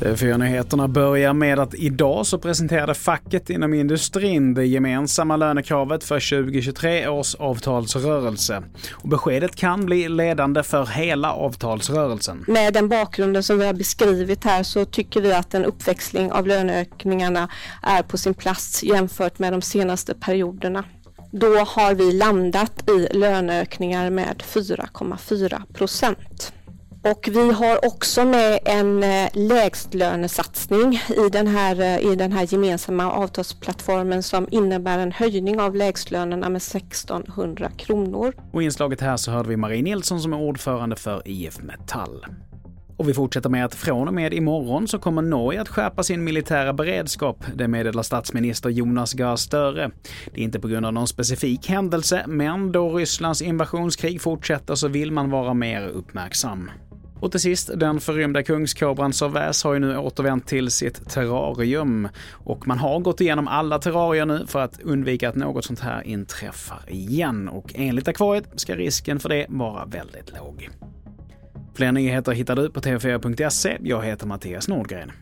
TV4-nyheterna börjar med att idag så presenterade facket inom industrin det gemensamma lönekravet för 2023 års avtalsrörelse. Och beskedet kan bli ledande för hela avtalsrörelsen. Med den bakgrunden som vi har beskrivit här så tycker vi att en uppväxling av löneökningarna är på sin plats jämfört med de senaste perioderna. Då har vi landat i löneökningar med 4,4 procent. Och vi har också med en eh, lägstlönesatsning i den, här, eh, i den här gemensamma avtalsplattformen som innebär en höjning av lägstlönerna med 1600 kronor. Och i inslaget här så hörde vi Marie Nilsson som är ordförande för IF Metall. Och vi fortsätter med att från och med imorgon så kommer Norge att skärpa sin militära beredskap. Det meddelar statsminister Jonas Gahr Støre. Det är inte på grund av någon specifik händelse, men då Rysslands invasionskrig fortsätter så vill man vara mer uppmärksam. Och till sist, den förrymda kungskobran Sauvage har ju nu återvänt till sitt terrarium. Och man har gått igenom alla terrarier nu för att undvika att något sånt här inträffar igen. Och enligt akvariet ska risken för det vara väldigt låg. Fler nyheter hittar du på tv4.se. Jag heter Mattias Nordgren.